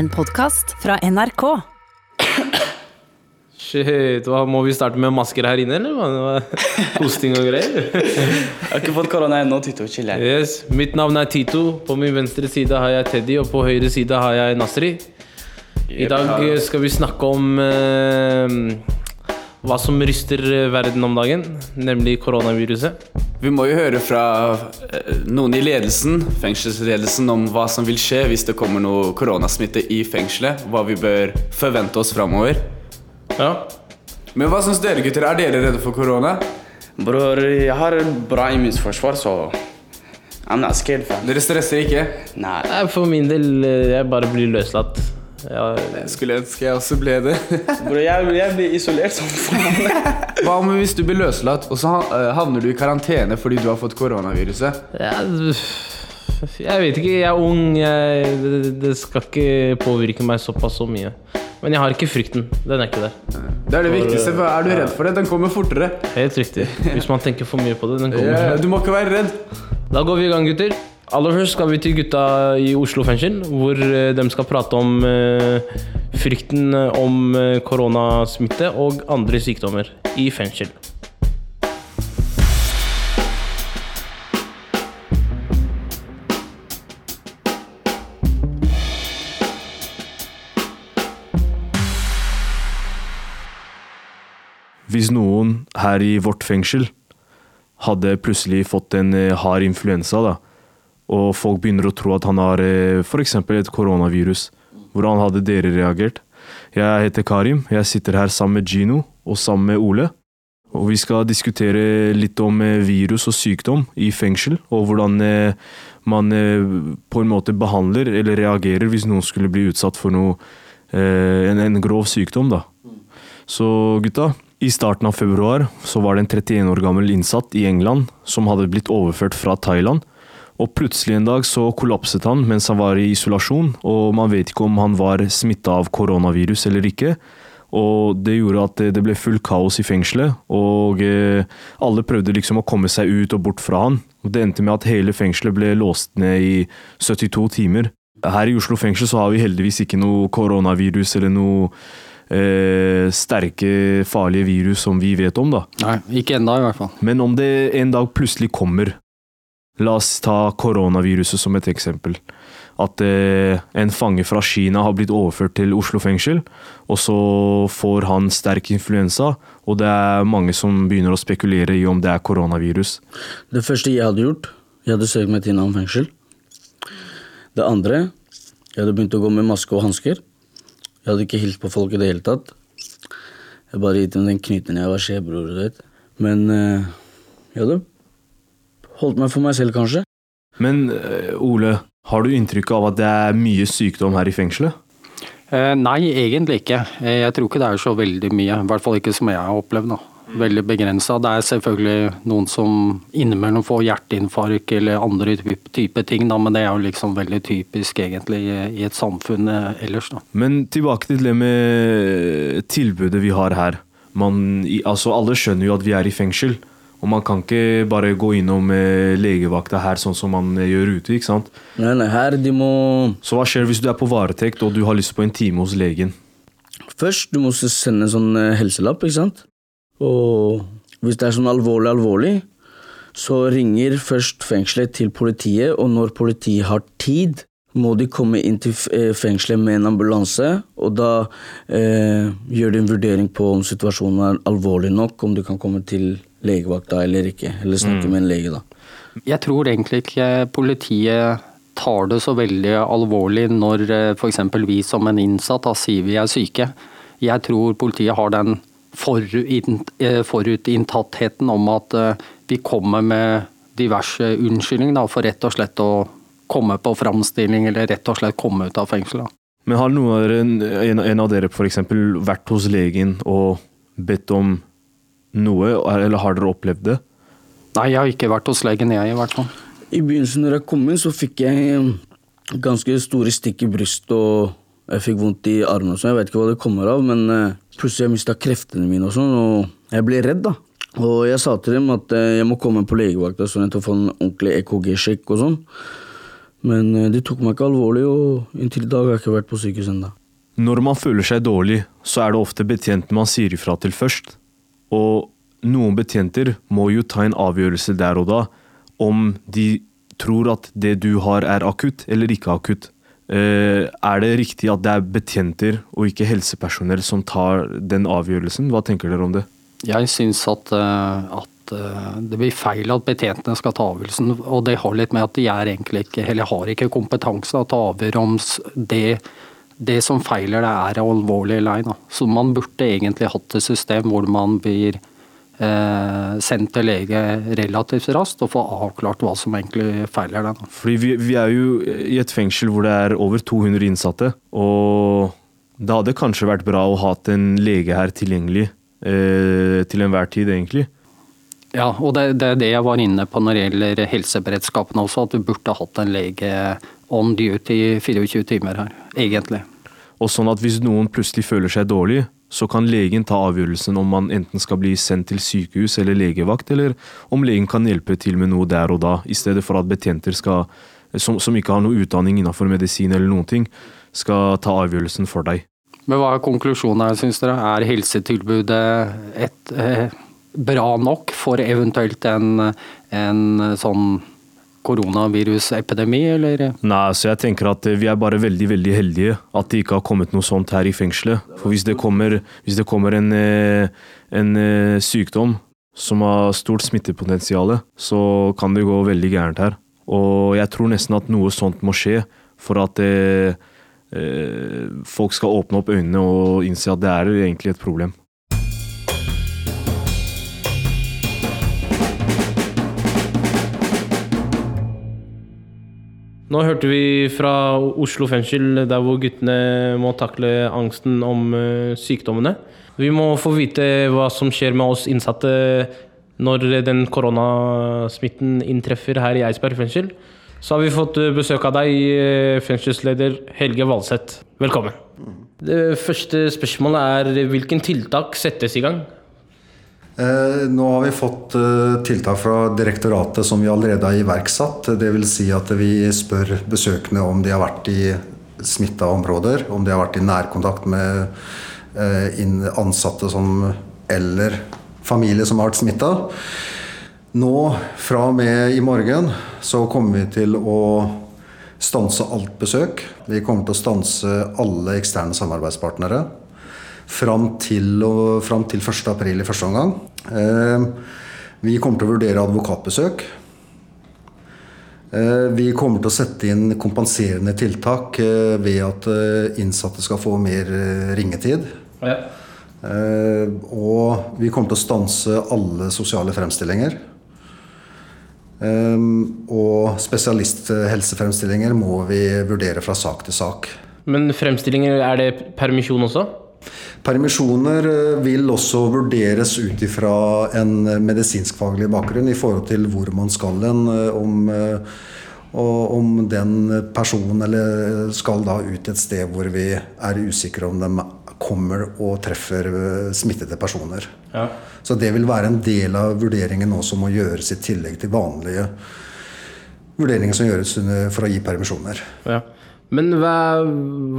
En podkast fra NRK. Shit, hva, Må vi starte med masker her inne, eller? Hosting og greier? Jeg har ikke fått korona ennå, Tito. Chill her. Yes, Mitt navn er Tito. På min venstre side har jeg Teddy, og på høyre side har jeg Nasri. I dag skal vi snakke om eh, hva som ryster verden om dagen, nemlig koronaviruset. Vi må jo høre fra eh, noen i ledelsen, fengselsledelsen, om hva som vil skje hvis det kommer noe koronasmitte i fengselet. Hva vi bør forvente oss framover. Ja. Men hva syns dere, gutter? Er dere redde for korona? Bror, jeg har bra immunforsvar, så I'm not scared, fam. Dere stresser ikke? Nei. Nei, For min del, eh, jeg bare blir løslatt. Ja, Jeg skulle ønske jeg også ble det. Bror, jeg, jeg blir isolert som faen. Hva om hvis du blir løslatt, og så eh, havner du i karantene fordi du har fått koronaviruset? ja, jeg vet ikke, jeg er ung. Jeg, det, det skal ikke påvirke meg såpass så mye. Men jeg har ikke frykten. Den er ikke der. Det er det viktigste. for Er du redd for det? Den kommer fortere. Helt riktig. Hvis man tenker for mye på det. Den kommer. Ja, Du må ikke være redd. Da går vi i gang, gutter. Aller først skal vi til gutta i Oslo fengsel, hvor eh, de skal prate om eh, frykten om eh, koronasmitte og andre sykdommer i fengsel. Hvis noen her i vårt fengsel hadde plutselig fått en hard influensa, da, og folk begynner å tro at han har eh, f.eks. et koronavirus, hvordan hadde dere reagert? Jeg heter Karim, jeg sitter her sammen med Gino og sammen med Ole. Og vi skal diskutere litt om eh, virus og sykdom i fengsel, og hvordan eh, man på en måte behandler eller reagerer hvis noen skulle bli utsatt for noe, en, en grov sykdom. da. Så gutta, i starten av februar så var det en 31 år gammel innsatt i England som hadde blitt overført fra Thailand. Og plutselig en dag så kollapset han mens han var i isolasjon, og man vet ikke om han var smitta av koronavirus eller ikke. Og det gjorde at det- ble full kaos i fengselet, og eh, alle prøvde liksom å komme seg ut og bort fra han. Og det endte med at hele fengselet ble låst ned i 72 timer. Her i Oslo fengsel så har vi heldigvis ikke noe koronavirus eller noe eh, sterke, farlige virus som vi vet om, da. Nei, ikke ennå i hvert fall. Men om det en dag plutselig kommer La oss ta koronaviruset som et eksempel. At eh, en fange fra Kina har blitt overført til Oslo fengsel, og så får han sterk influensa, og det er mange som begynner å spekulere i om det er koronavirus. Det første jeg hadde gjort, jeg hadde søkt meg til Nam fengsel. Det andre, jeg hadde begynt å gå med maske og hansker. Jeg hadde ikke hilst på folk i det hele tatt. Jeg bare gitt dem den knyten jeg var skjebror, du vet. Men eh, jeg hadde holdt meg for meg selv, kanskje. Men eh, Ole, har du inntrykk av at det er mye sykdom her i fengselet? Eh, nei, egentlig ikke. Eh, jeg tror ikke det er så veldig mye. I hvert fall ikke som jeg har opplevd. da. Veldig begrensa. Det er selvfølgelig noen som innimellom får hjerteinfarkt eller andre type, ting, da, men det er jo liksom veldig typisk egentlig i, i et samfunn eh, ellers. da. Men tilbake til det med tilbudet vi har her. Man, altså alle skjønner jo at vi er i fengsel, og man kan ikke bare gå innom eh, legevakta her sånn som man eh, gjør ute. ikke sant? Nei, nei, her de må Så hva skjer hvis du er på varetekt og du har lyst på en time hos legen? Først, du må sende en sånn eh, helselapp, ikke sant? Og hvis det er sånn alvorlig, alvorlig, så ringer først fengselet til politiet, og når politiet har tid, må de komme inn til fengselet med en ambulanse, og da eh, gjør de en vurdering på om situasjonen er alvorlig nok, om du kan komme til legevakta eller ikke, eller snakke med en lege, da. Jeg tror egentlig ikke politiet tar det så veldig alvorlig når f.eks. vi som en innsatt da, sier vi er syke. Jeg tror politiet har den eh, forutinntattheten om at eh, vi kommer med diverse unnskyldninger da, for rett og slett å komme på framstilling eller rett og slett komme ut av fengselet. Men har noen av dere, en, en av dere eksempel vært hos legen og bedt om noe, eller har dere opplevd det? Nei, jeg har ikke vært hos legen, jeg i hvert fall. I begynnelsen når jeg kom inn, så fikk jeg eh, ganske store stikk i brystet, og jeg fikk vondt i armen og sånn. Jeg vet ikke hva det kommer av, men eh, plutselig jeg mista kreftene mine og sånn, og jeg ble redd, da. Og jeg sa til dem at eh, jeg må komme på legevakta sånn at jeg får en ordentlig EKG-sjekk og sånn. Men de tok meg ikke alvorlig, og inntil i dag har jeg ikke vært på sykehus ennå. Når man føler seg dårlig, så er det ofte betjenten man sier ifra til først. Og noen betjenter må jo ta en avgjørelse der og da om de tror at det du har er akutt eller ikke akutt. Eh, er det riktig at det er betjenter og ikke helsepersonell som tar den avgjørelsen? Hva tenker dere om det? Jeg syns at, eh, at eh, det blir feil at betjentene skal ta avgjørelsen. Og det har litt med at de er egentlig ikke, eller har ikke kompetanse til å avgjøre om det, det som feiler det er alvorlig lei. ei. da. Så man burde egentlig hatt et system hvor man blir eh, sendt til lege relativt raskt og får avklart hva som egentlig feiler det. da. Fordi vi, vi er jo i et fengsel hvor det er over 200 innsatte. Og det hadde kanskje vært bra å ha en lege her tilgjengelig eh, til enhver tid, egentlig. Ja, og det, det er det jeg var inne på når det gjelder helseberedskapen også, at vi burde hatt en lege on duty 24 timer her, egentlig. Og sånn at hvis noen plutselig føler seg dårlig, så kan legen ta avgjørelsen om man enten skal bli sendt til sykehus eller legevakt, eller om legen kan hjelpe til med noe der og da, i stedet for at betjenter skal, som, som ikke har noe utdanning innenfor medisin eller noen ting, skal ta avgjørelsen for deg. Men hva er konklusjonen her, syns dere? Er helsetilbudet et, eh, bra nok for eventuelt en, en sånn koronavirusepidemi, eller? Nei, så jeg tenker at eh, vi er bare veldig veldig heldige at det ikke har kommet noe sånt her i fengselet. For hvis det kommer, hvis det kommer en, eh, en eh, sykdom som har stort smittepotensial, så kan det gå veldig gærent her. Og jeg tror nesten at noe sånt må skje for at eh, folk skal åpne opp øynene og innse at det er egentlig et problem. Nå hørte vi fra Oslo fengsel, der hvor guttene må takle angsten om eh, sykdommene. Vi må få vite hva som skjer med oss innsatte når den koronasmitten inntreffer her i Eidsberg fengsel. Så har vi fått eh, besøk av deg, eh, fengselsleder Helge Valseth. Velkommen. Det første spørsmålet er hvilken tiltak settes i gang? Eh, Nå har vi fått eh, tiltak fra direktoratet som vi allerede har iverksatt. Dvs. Si at vi spør besøkende om de har vært i smitta områder, om de har vært i nærkontakt med eh, ansatte som, eller familie som har vært smitta. Nå, fra og med i morgen, så kommer vi til å stanse alt besøk. Vi kommer til å stanse alle eksterne samarbeidspartnere fram til, og, fram til 1. april i første omgang. Eh, vi kommer til å vurdere advokatbesøk. Eh, vi kommer til å sette inn kompenserende tiltak eh, ved at innsatte skal få mer ringetid. Ja. Og vi kommer til å stanse alle sosiale fremstillinger. Eh, og spesialisthelsefremstillinger må vi vurdere fra sak til sak. Men fremstillinger, er det permisjon også? Permisjoner eh, vil også vurderes ut ifra en medisinskfaglig bakgrunn i forhold til hvor man skal hen. eh, Om, eh, om den personen eller skal da ut et sted hvor vi er usikre om de kommer og treffer eh, smittede personer. Ja. Så det vil være en del av vurderingen nå som må gjøres i tillegg til vanlige vurderinger som gjøres for å gi permisjoner. Ja. Men hva,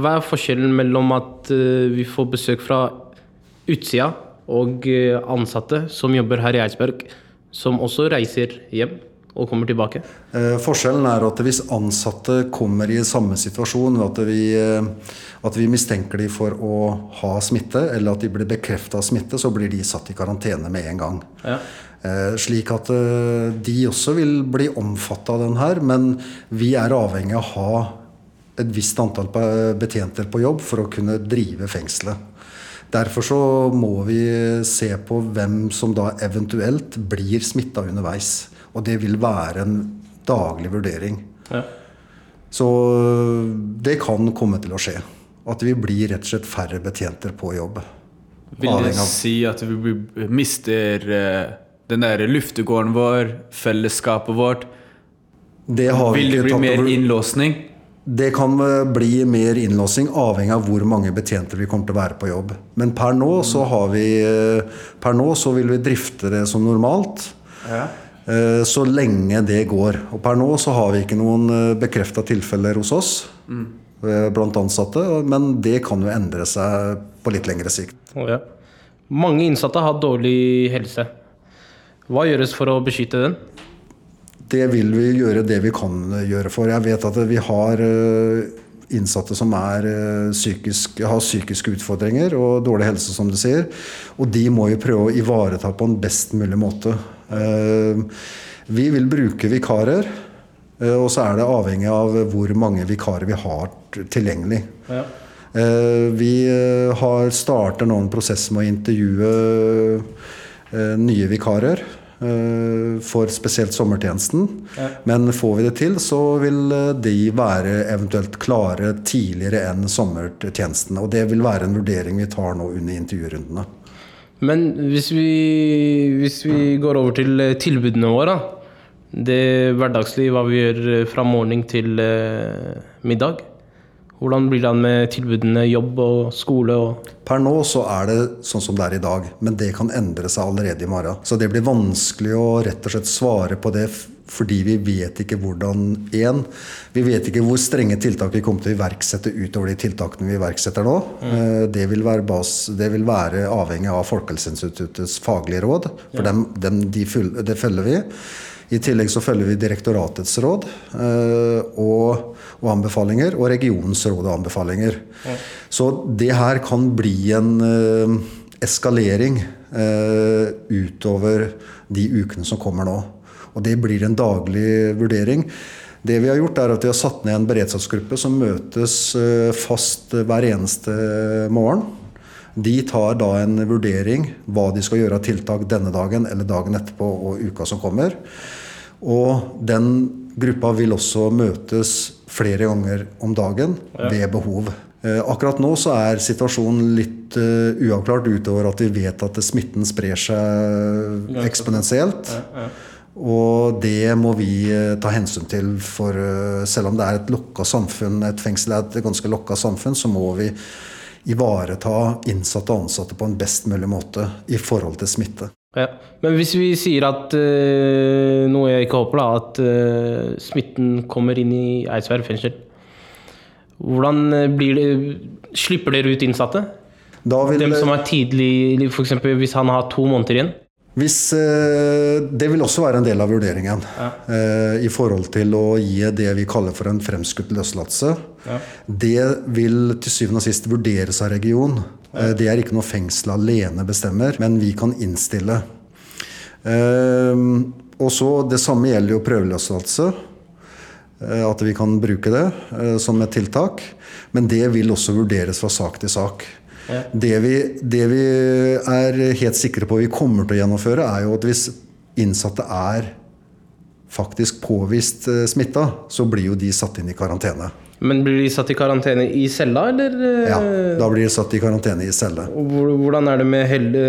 hva er forskjellen mellom at eh, vi får besøk fra utsida og eh, ansatte som jobber her i Eidsberg, som også reiser hjem og kommer tilbake? Eh, Forskjellen er at hvis ansatte kommer i samme situasjon, at vi, eh, at vi mistenker de for å ha smitte, eller at de blir bekrefta smitte, så blir de satt i karantene med en gang. Ja. Eh, Slik at eh, de også vil bli omfatta av den her, men vi er avhengig av å ha et visst antall betjenter på jobb for å kunne drive fengselet. Derfor så må vi se på hvem som da eventuelt blir smitta underveis. Og det vil være en daglig vurdering. Ja. Så det kan komme til å skje. At vi blir rett og slett færre betjenter på jobb. Vil det si at vi mister eh, den der luftegården vår, fellesskapet vårt? Det har vi Vil det bli mer innlåsning? Det kan eh, bli mer innlåsing, avhengig av hvor mange betjenter vi kommer til å være på jobb. Men per nå så har vi eh, Per nå så vil vi drifte det som normalt. Ja. Så lenge det går. Og per nå så har vi ikke noen bekrefta tilfeller hos oss mm. blant ansatte, men det kan jo endre seg på litt lengre sikt. Å, ja. Mange innsatte har dårlig helse. Hva gjøres for å beskytte den? Det vil vi gjøre det vi kan gjøre for. Jeg vet at vi har eh, innsatte som er eh, psykisk, har psykiske utfordringer og dårlig helse, som du sier. Og de må jo prøve å ivareta på en best mulig måte. Eh, Vi vil bruke vikarer, eh, og så er det avhengig av hvor mange vikarer vi har tilgjengelig. Ja. Eh, Vi eh, har starter nå en prosess med å intervjue eh, nye vikarer eh, for spesielt sommertjenesten. Men får vi det til, så vil eh, de være eventuelt klare tidligere enn sommertjenesten. Og det vil være en vurdering vi tar nå under intervjurundene. Men hvis vi, hvis vi går over til eh, tilbudene våre, da. det hverdagslige, hva vi gjør eh, fra morgen til eh, middag. Hvordan blir det an med tilbudene jobb og skole og Per nå så er det sånn som det er i dag, men det kan endre seg allerede i morgen. Så det blir vanskelig å rett og slett svare på det fordi vi vet ikke hvordan En, vi vet ikke hvor strenge tiltak vi kommer til å iverksette utover de tiltakene vi iverksetter nå. Mm. Det vil være, bas, det vil være avhengig av Folkehelseinstituttets faglige råd, for dem, dem, de følger vi. I tillegg så følger vi direktoratets råd eh, og, og anbefalinger, og regionens råd og anbefalinger. Så det her kan bli en eh, eskalering eh, utover de ukene som kommer nå. Og det blir en daglig vurdering. Det vi har gjort er at vi har satt ned en beredskapsgruppe som møtes fast hver eneste morgen. De tar da en vurdering hva de skal gjøre av tiltak denne dagen eller dagen etterpå og uka som kommer. Og den gruppa vil også møtes flere ganger om dagen ved behov. Eh, Akkurat nå så er situasjonen litt eh, uavklart utover at vi vet at smitten sprer seg eksponentielt. Og det må vi eh, ta hensyn til, for selv om det er et lukka samfunn, et fengsel er et ganske lukka samfunn, så må vi ivareta innsatte og ansatte på en best mulig måte i forhold til smitte. ja. Men hvis vi sier at eh, noe jeg ikke håper, da, at eh, smitten kommer inn i Eidsberg fengsel. Hvordan eh, blir det Slipper dere ut innsatte? Vil, Dem som er tidlig, f.eks. hvis han har to måneder igjen? Hvis, det vil også være en del av vurderingen eh, i forhold til å gi det vi kaller for en fremskutt løslatelse. Det vil til syvende og sist vurderes av region. Ja. det er ikke noe fengselet alene bestemmer, men vi kan innstille. Eh, og så Det samme gjelder jo prøveløslatelse. eh, At vi kan bruke det eh, som et tiltak. Men det vil også vurderes fra sak til sak. Det, vi, det vi er helt sikre på vi kommer til å gjennomføre, er jo at hvis innsatte er faktisk påvist eh, smitta, så blir jo de satt inn i karantene. Men blir de satt i karantene i cella, eller? eh, Ja, Da blir de satt i karantene i celle. Hvordan er det med helle?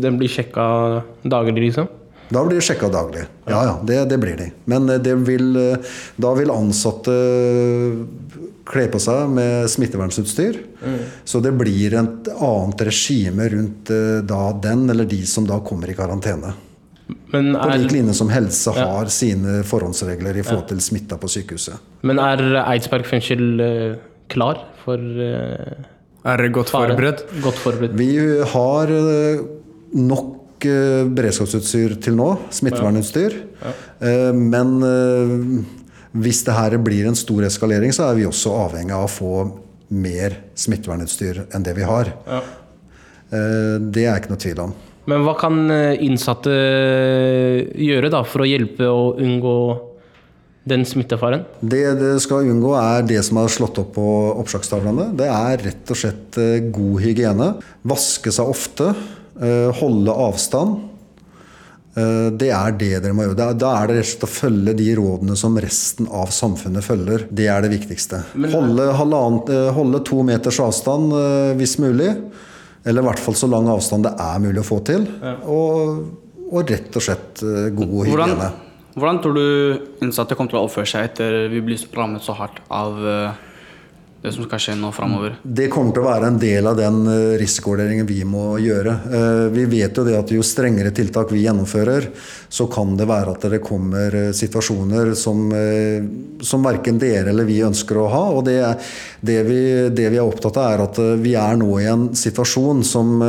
Den blir sjekka daglig, liksom? Da blir de sjekka daglig. Ja, ja, det, det blir de. Men eh, vil, eh, da vil ansatte kle på seg med smittevernutstyr. Så det blir et annet regime rundt da den eller de som da kommer i karantene. Men På er, lik linje som helse Ja. har sine forhåndsregler i forhold til smitta på sykehuset. men er Eidsberg fengsel eh, klar for eh, Er dere godt forberedt? Godt forberedt. Vi har eh, nok beredskapsutstyr til nå, smittevernutstyr. Eh, Men eh, hvis det her blir en stor eskalering, så er vi også avhengig av å få mer smittevernutstyr enn det vi har. Ja. Det er ikke noe tvil om. Men hva kan eh, innsatte gjøre da for å hjelpe å unngå den smittefaren? Det det skal unngå, er det som er slått opp på oppslagstavlene. Det er rett og slett eh, god hygiene. Vaske seg ofte. eh, Holde avstand. Eh, Det er det dere må gjøre. Da- er det rett og slett å følge de rådene som resten av samfunnet følger. Det er det viktigste. Holde, eh, holde to meters avstand eh, hvis mulig. Eller i hvert fall så lang avstand det er mulig å få til. Og, og rett og slett eh, god Hvordan, hygiene. hvordan tror du innsatte kommer til å oppføre seg etter vi blir rammet så hardt av eh, det som skal skje nå framover? Det kommer til å være en del av den eh, risikovurderingen vi må gjøre. Eh, Vi vet jo det at jo strengere tiltak vi gjennomfører, så kan det være at det kommer eh, situasjoner som, som verken dere eller vi ønsker å ha. Og det, det, vi, det vi er opptatt av, er at vi er nå i en situasjon som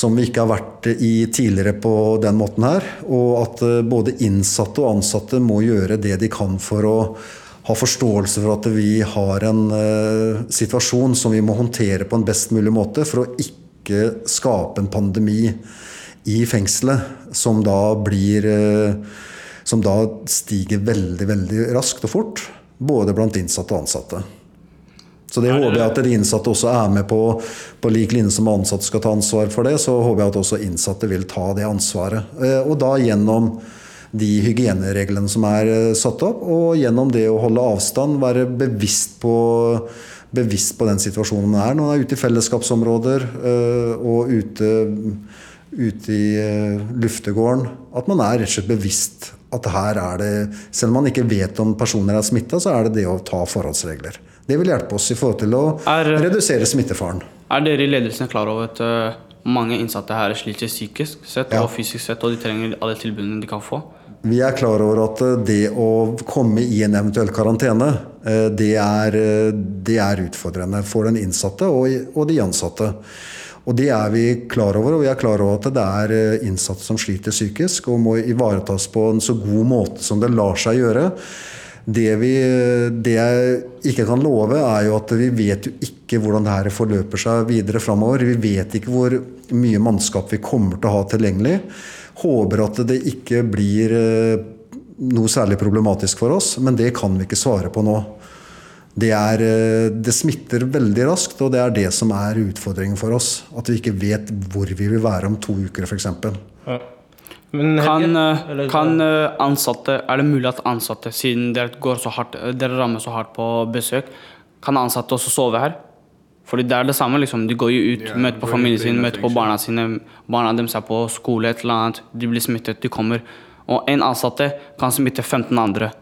som vi ikke har vært i tidligere på den måten her. Og at både innsatte og ansatte må gjøre det de kan for å ha forståelse for at vi har en uh, situasjon som vi må håndtere på en best mulig måte for å ikke skape en pandemi i fengselet som da blir uh, Som da stiger veldig, veldig raskt og fort. Både blant innsatte og ansatte. Så det håper jeg at de innsatte også er med på, på lik linje som ansatte skal ta ansvar for det. Så håper jeg at også innsatte vil ta det ansvaret. Eh, Og da gjennom de hygienereglene som er eh, satt opp, og gjennom det å holde avstand, være bevisst på, bevisst på den situasjonen man er når man er ute i fellesskapsområder eh, og ute, ute i eh, luftegården. At man er rett og slett bevisst at her er det Selv om man ikke vet om personer er smitta, så er det det å ta forholdsregler. Det vil hjelpe oss i forhold til å Er- redusere smittefaren. Er dere i ledelsen klar over at mange innsatte her sliter psykisk sett Ja. og fysisk sett, og de trenger alle tilbudene de kan få? Vi er klar over at eh, det å komme i en eventuell karantene, eh, det er, eh, det er utfordrende for den innsatte og, og de ansatte. Og det er vi klar over, og vi er klar over at det er innsatte som sliter psykisk og må ivaretas på en så god måte som det lar seg gjøre. Det, vi, det jeg ikke kan love, er jo at vi vet jo ikke hvordan det her forløper seg videre framover. Vi vet ikke hvor mye mannskap vi kommer til å ha tilgjengelig. Håper at det ikke blir eh, noe særlig problematisk for oss, men det kan vi ikke svare på nå. Det, er, eh, det smitter veldig raskt, og det er det som er utfordringen for oss. At vi ikke vet hvor vi vil være om to uker, f.eks. Men Kan, Helge, eh, kan ansatte, Er det mulig at ansatte, siden dere, går så hardt, dere rammer så hardt på besøk, kan ansatte også sove her? Fordi det er det samme. liksom. De går jo ut, Ja, møter på familien sin, møter på barna sine. Barna deres er på skole, et eller annet. De blir smittet, de kommer. Og en ansatte kan smitte 15 andre.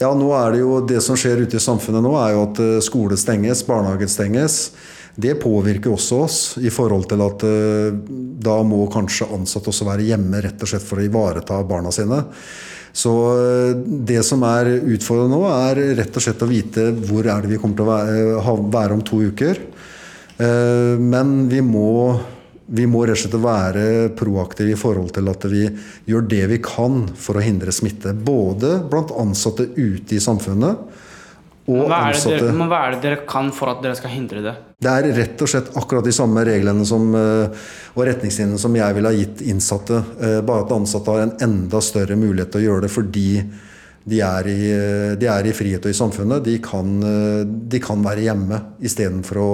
Ja, nå er det jo det som skjer ute i samfunnet nå, er jo at eh, skole stenges, barnehager stenges. Det påvirker også oss i forhold til at eh, da må kanskje ansatte også være hjemme rett og slett for å ivareta barna sine. Så eh, det som er utfordrende nå, er rett og slett å vite hvor er det vi kommer til å være, om to uker. Eh, Men vi må, vi må rett og slett være proaktive i forhold til at vi gjør det vi kan for å hindre smitte. Både blant ansatte ute i samfunnet og Hva er, det ansatte dere, men hva er det dere kan for at dere skal hindre det? det er rett og slett akkurat de samme reglene som, eh, og retningslinjene som jeg ville ha gitt innsatte. eh, Bare at ansatte har en enda større mulighet til å gjøre det fordi de er i, eh, de er i frihet og i samfunnet. De kan, de kan være hjemme istedenfor å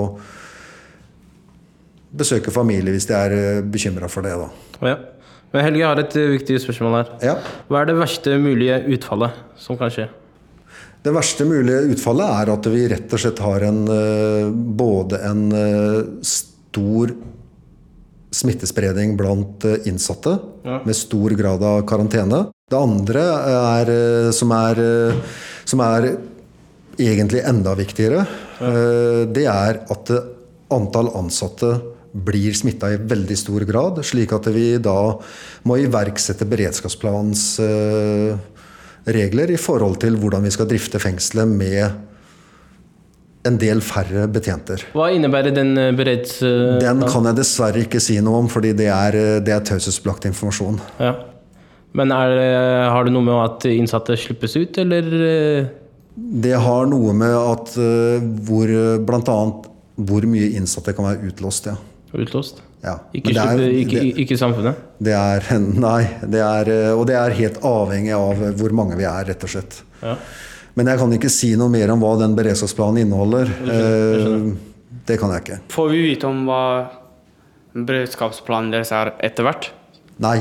besøke familie hvis de er bekymra for det. Da. Ja. Men Helge, jeg har et viktig spørsmål her. Ja. Hva er det verste mulige utfallet som kan skje? Det verste mulige utfallet er at vi rett og slett har en, eh, både en eh, stor smittespredning blant eh, innsatte, Ja. med stor grad av karantene. Det andre er, som er, som er egentlig enda viktigere, ja. det er at antall ansatte blir smitta i veldig stor grad, slik at vi da må iverksette beredskapsplanens eh, regler i forhold til hvordan vi skal drifte fengselet med en del færre betjenter. Hva innebærer den eh, bereds... eh, Den kan jeg dessverre ikke si noe om, fordi det er, eh, det er taushetsbelagt informasjon. Ja. Men er, har det noe med at innsatte slippes ut, eller Det har noe med at hvor bl.a. hvor mye innsatte kan være utlåst, ja. utlåst? Ja. Ikke, det er- ikke, det- ikke samfunnet? Det er Nei. Det er, og det er helt avhengig av hvor mange vi er, rett og slett. Ja. Men jeg kan ikke si noe mer om hva den beredskapsplanen inneholder. Eh, Det kan jeg ikke. Får vi vite om hva beredskapsplanen deres er etter hvert? Nei.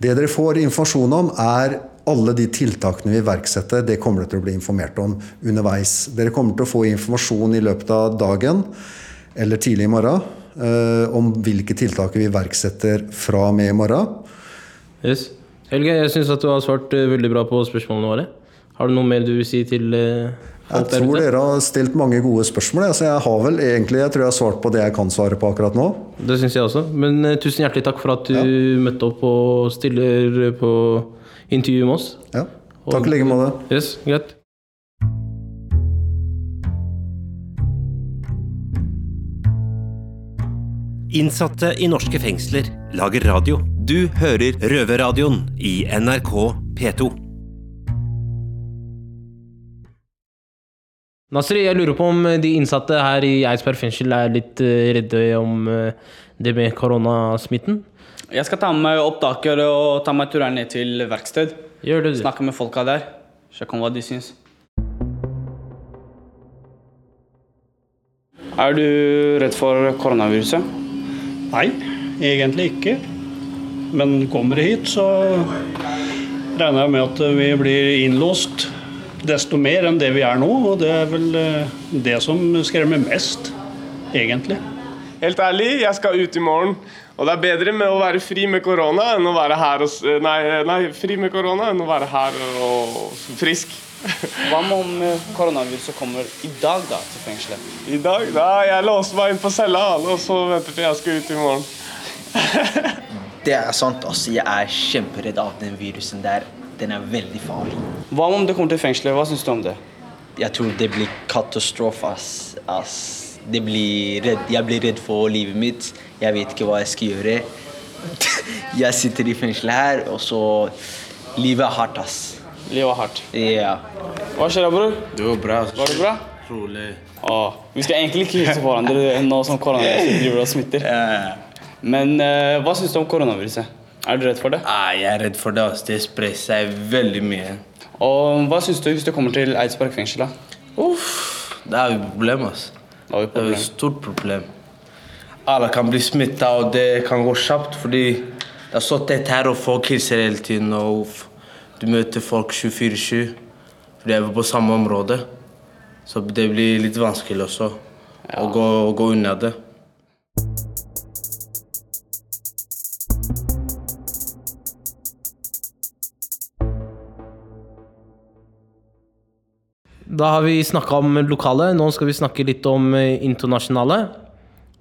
Det dere får informasjon om, er alle de tiltakene vi iverksetter. Det kommer dere til å bli informert om underveis. Dere kommer til å få informasjon i løpet av dagen eller tidlig i morgen om hvilke tiltak vi iverksetter fra og med i morgen. Yes. Helge, jeg syns du har svart eh, veldig bra på spørsmålene våre. Har du noe mer du vil si til eh, Jeg tror dere har stilt mange gode spørsmål. Så jeg har vel egentlig jeg tror jeg har svart på det jeg kan svare på akkurat nå. Det syns jeg også. Men eh, tusen hjertelig takk for at du Ja. møtte opp og stiller på intervju med oss. Ja. Takk i like måte. Yes, greit. Innsatte i norske fengsler lager radio. Du hører Røverradioen i NRK P2. Nasri, jeg lurer på om de innsatte her i Eidsberg fengsel er litt eh, redde om eh, det med koronasmitten? Jeg skal ta med meg opptaker og ta meg turen ned til verksted. Gjør det, du. Snakke med folka der. Sjekke om hva de syns. Er du redd for koronaviruset? Nei, egentlig ikke. Men kommer det hit, så regner jeg med at vi blir innlåst desto mer enn det vi er nå. Og det er vel eh, det som skremmer mest, egentlig. Helt ærlig, jeg skal ut i morgen. Og det er bedre med å være fri med korona enn å være her og Nei, nei fri med korona enn å være her og frisk. Hva med om eh, koronaviruset kommer i dag da, til fengselet? I dag da, jeg låste meg inn på cella og så venter til jeg skal ut i morgen. Det er sant, altså. Jeg er kjemperedd av den virusen der. Den er veldig farlig. Hva om det kommer til fengselet? Hva syns du om det? Jeg tror det blir katastrofe, ass. ass. Det blir redd. Jeg blir redd for livet mitt. Jeg vet ikke hva jeg skal gjøre. Jeg sitter i fengselet her, og så Livet er hardt, ass. Livet er hardt. Ja. Hva skjer da, bror? Det går bra. Var det bra? Rolig. Åh, vi skal egentlig ikke hilse på hverandre nå som koronaviruset driver og smitter. Men eh, hva syns du om koronaviruset? Er du redd for det? Nei, jeg er redd for det. Altså. Det sprer seg veldig mye. Og hva syns du hvis du kommer til Eidsberg fengsel? da? Uff, det er jo et problem, altså. Det er jo et stort problem. Alle kan bli smitta, og det kan gå kjapt fordi det er så tett her, og folk hilser hele tiden. Og f- du møter folk 24-7, for de er på samme område. Så det blir litt vanskelig også å, gå, å gå unna det. Da har vi snakka om lokale, nå skal vi snakke litt om eh, internasjonale.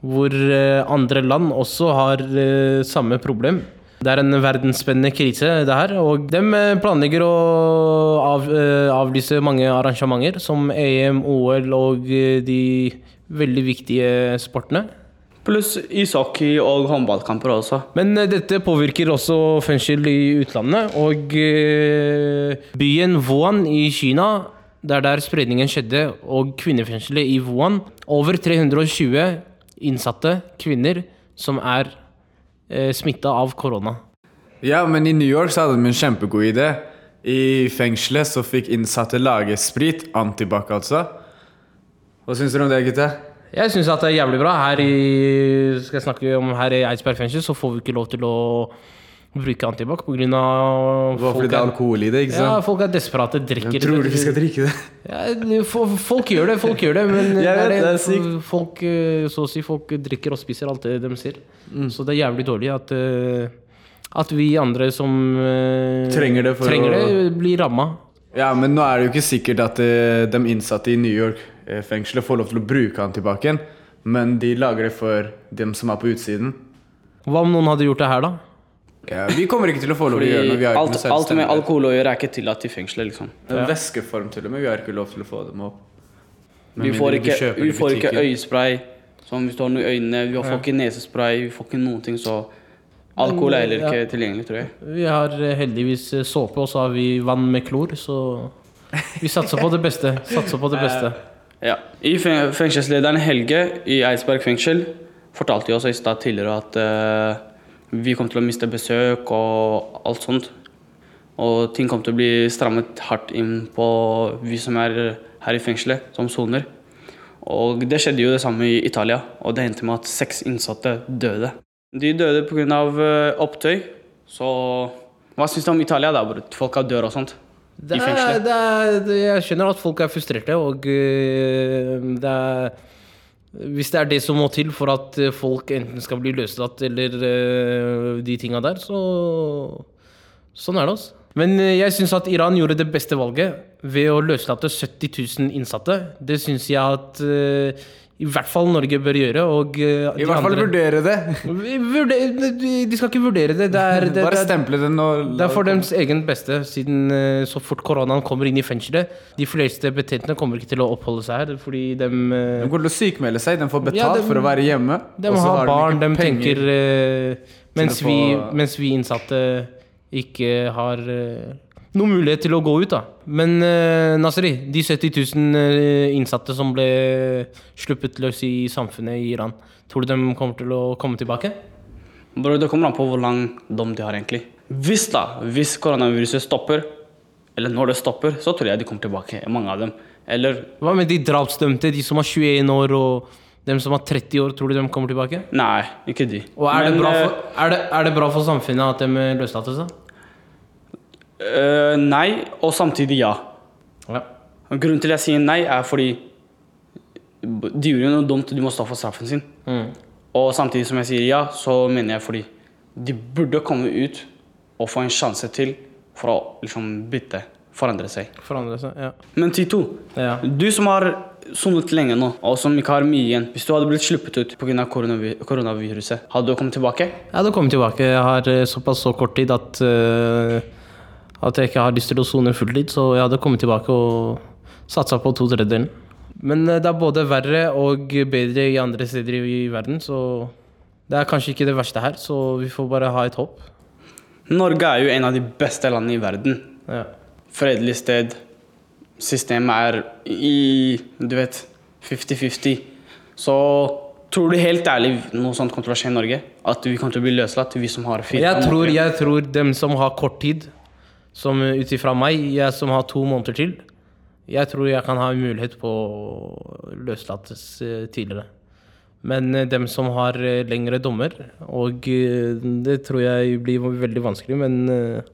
Hvor eh, andre land også har eh, samme problem. Det er en verdensspennende krise, det her. Og de eh, planlegger å av, eh, avlyse mange arrangementer, som EM, OL og eh, de veldig viktige sportene. Pluss ishockey og håndballkamper også. Men dette påvirker også fengsel i utlandet. Og byen Wuhan i Kina, det er der spredningen skjedde, og kvinnefengselet i Wuhan Over 320 innsatte kvinner som er smitta av korona. Ja, men i New York så hadde de en kjempegod idé. I fengselet så fikk innsatte lage sprit. Antibac, altså. Hva syns dere om det, gutta? Jeg syns det er jævlig bra. Her i, skal jeg snakke om her i Eidsberg fengsel så får vi ikke lov til å bruke antibac pga. Det fordi det er alkohol i det, ikke Ja, folk er desperate, drikker Hvem tror du vi skal drikke det? Ja, folk gjør det, folk gjør det, men Jeg vet, det det er sykt. folk, eh, så å si, folk drikker og spiser alt det de sier. Mm. Så det er jævlig dårlig at, eh, at vi andre som eh, Trenger det trenger å- det, blir ramma. Ja, men nå er det jo ikke sikkert at de innsatte i New York-fengselet får lov til å bruke antibacen, men de lager det for dem som er på utsiden. Hva om noen hadde gjort det her, da? Ja, vi kommer ikke til å få lov til å gjøre noe. Vi har ikke alt, noe alt med alkohol å gjøre er ikke tillatt i fengselet, liksom. En Væskeform til og med. Vi har ikke lov til å få dem opp. Men Vi får ikke, vi får ikke øyespray. Som hvis du har noe i øynene. Vi får Ja. ikke nesespray. Vi får ikke noen ting, så Alkohol er heller ikke ja. tilgjengelig, tror jeg. Vi har eh, heldigvis eh, såpe, og så har vi vann med klor, så vi satser på det beste. Satser på det beste. Ja. I Fengselslederen Helge i Eidsberg fengsel fortalte jo også i stad tidligere at eh, vi kom til å miste besøk og alt sånt. Og ting kom til å bli strammet hardt inn på vi som er her i fengselet, som soner. Og det skjedde jo det samme i Italia, og det endte med at seks innsatte døde. De døde pga. Uh, opptøy. Så hva syns du om Italia, da? Folk Folk dør og sånt? Det I er, fengselet? det er, jeg skjønner at folk er frustrerte, og øh, det er Hvis det er det som må til for at øh, folk enten skal bli løslatt eller øh, de tinga der, så Sånn er det, altså. Men eh, jeg syns at Iran gjorde det beste valget ved å løslate 70 000 innsatte. Det syns jeg at eh, i hvert fall Norge bør gjøre. Og eh, I hvert hvert fall vurdere det. Vurder- de- skal ikke vurdere det. Det er, det, Bare stemple det og det er for deres egen beste, siden eh, så fort koronaen kommer inn i fengselet De fleste betjentene kommer ikke til å oppholde seg her, fordi de De går til å sykmelde seg, de får betalt Ja, de, for å være hjemme. De har barn, de de tenker eh, mens, vi, mens vi innsatte ikke har eh, noen mulighet til å gå ut, da. Men uh, Nasri, de 70 000 eh, innsatte som ble sluppet løs i samfunnet i Iran, tror du de kommer til å komme tilbake? Bro, det kommer an på hvor lang dom de har, egentlig. Hvis da, hvis koronaviruset stopper, eller når det stopper, så tror jeg de kommer tilbake, mange av dem. Eller Hva med de drapsdømte, de som har 21 år og dem som har 30 år, tror du de kommer tilbake? Nei, ikke de. Og er, Men, det, bra eh, for, er, det, er det bra for samfunnet at de løslates? da? Eh, nei, og samtidig ja. Ja. Grunnen til jeg sier nei, er fordi de gjorde noe dumt, de må stå for straffen sin. Mm. Og samtidig som jeg sier ja, så mener jeg fordi de burde komme ut og få en sjanse til for å liksom bytte, forandre seg. Forandre seg, ja. Men Tito, Ja. du som har sonet lenge nå, og som ikke har mye igjen Hvis du hadde blitt sluppet ut pga. Koronavi koronaviruset, hadde du kommet tilbake? Jeg hadde kommet tilbake. Jeg har eh, såpass så kort tid at, eh, at jeg ikke har lyst til å sone fulltid, så jeg hadde kommet tilbake og satsa på to tredjedelen. Men eh, det er både verre og bedre i andre steder i verden, så det er kanskje ikke det verste her, så vi får bare ha et håp. Norge er jo en av de beste landene i verden. Ja. Fredelig sted. Systemet er i du vet 50-50. Så tror du helt ærlig noe sånt kommer til å skje i Norge? At vi kommer til å bli løslatt, vi som har fire Jeg tror, jeg tror dem som har kort tid, som ut ifra meg, jeg som har to måneder til, jeg tror jeg kan ha en mulighet på å løslates eh, tidligere. Men eh, dem som har eh, lengre dommer, og eh, det tror jeg blir veldig vanskelig, men eh,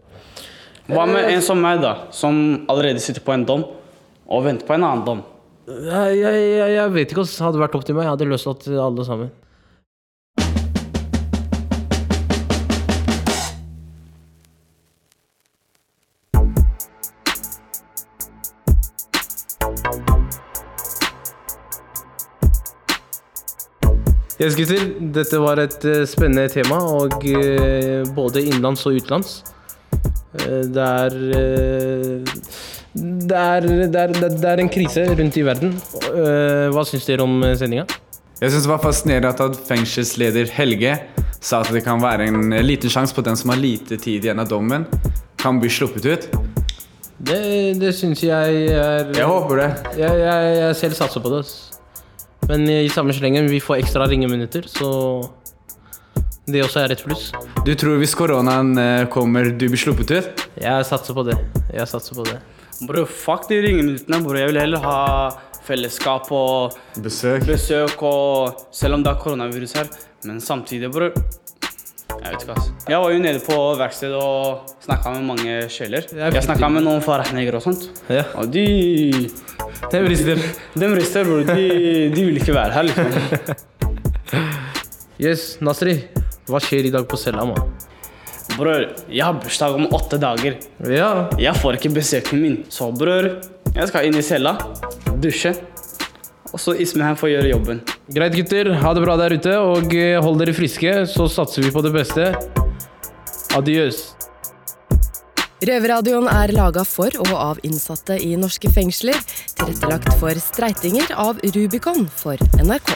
Hva med en som meg, da? Som allerede sitter på en dom, og venter på en annen dom. jeg, jeg, jeg, jeg vet ikke, hva som hadde vært opp til meg, jeg hadde løslatt alle sammen. Yes, gutter. Dette var et eh, spennende tema, og eh, både innenlands og utenlands. Eh, det er det er, det, er, det er en krise rundt i verden. Hva syns dere om sendinga? Jeg synes det var fascinerende at fengselsleder Helge sa at det kan være en liten sjanse på at den som har lite tid igjen av dommen, kan bli sluppet ut. Det, det syns jeg er Jeg håper det. Jeg, jeg, jeg selv satser på det. Men i samme slengen, vi får ekstra ringeminutter, så det også er et pluss. Du tror hvis koronaen eh, kommer, du blir sluppet ut? Jeg satser på det. Jeg satser på det. Bro, fuck de ringeminuttene, bror. Jeg vil heller ha fellesskap og Besøk. besøk og Selv om det er koronavirus her. Men samtidig, bror Jeg vet ikke, ass. Jeg var jo nede på verkstedet og snakka med mange sjeler. er Jeg snakka med noen farahneger og sånt. Ja. Og de De rister. De rister, bror. De, de vil ikke være her, liksom. Yes, Nasri. Hva skjer i dag på cella, mann? Bror, jeg har bursdag om åtte dager. Ja. Jeg får ikke besøkene min. Så bror, jeg skal inn i cella, dusje, og så Ismail får gjøre jobben. Greit, gutter. Ha det bra der ute, og eh, hold dere friske. Så satser vi på det beste. Adios. Røverradioen er laga for og av innsatte i norske fengsler. Tilrettelagt for streitinger av Rubicon for NRK.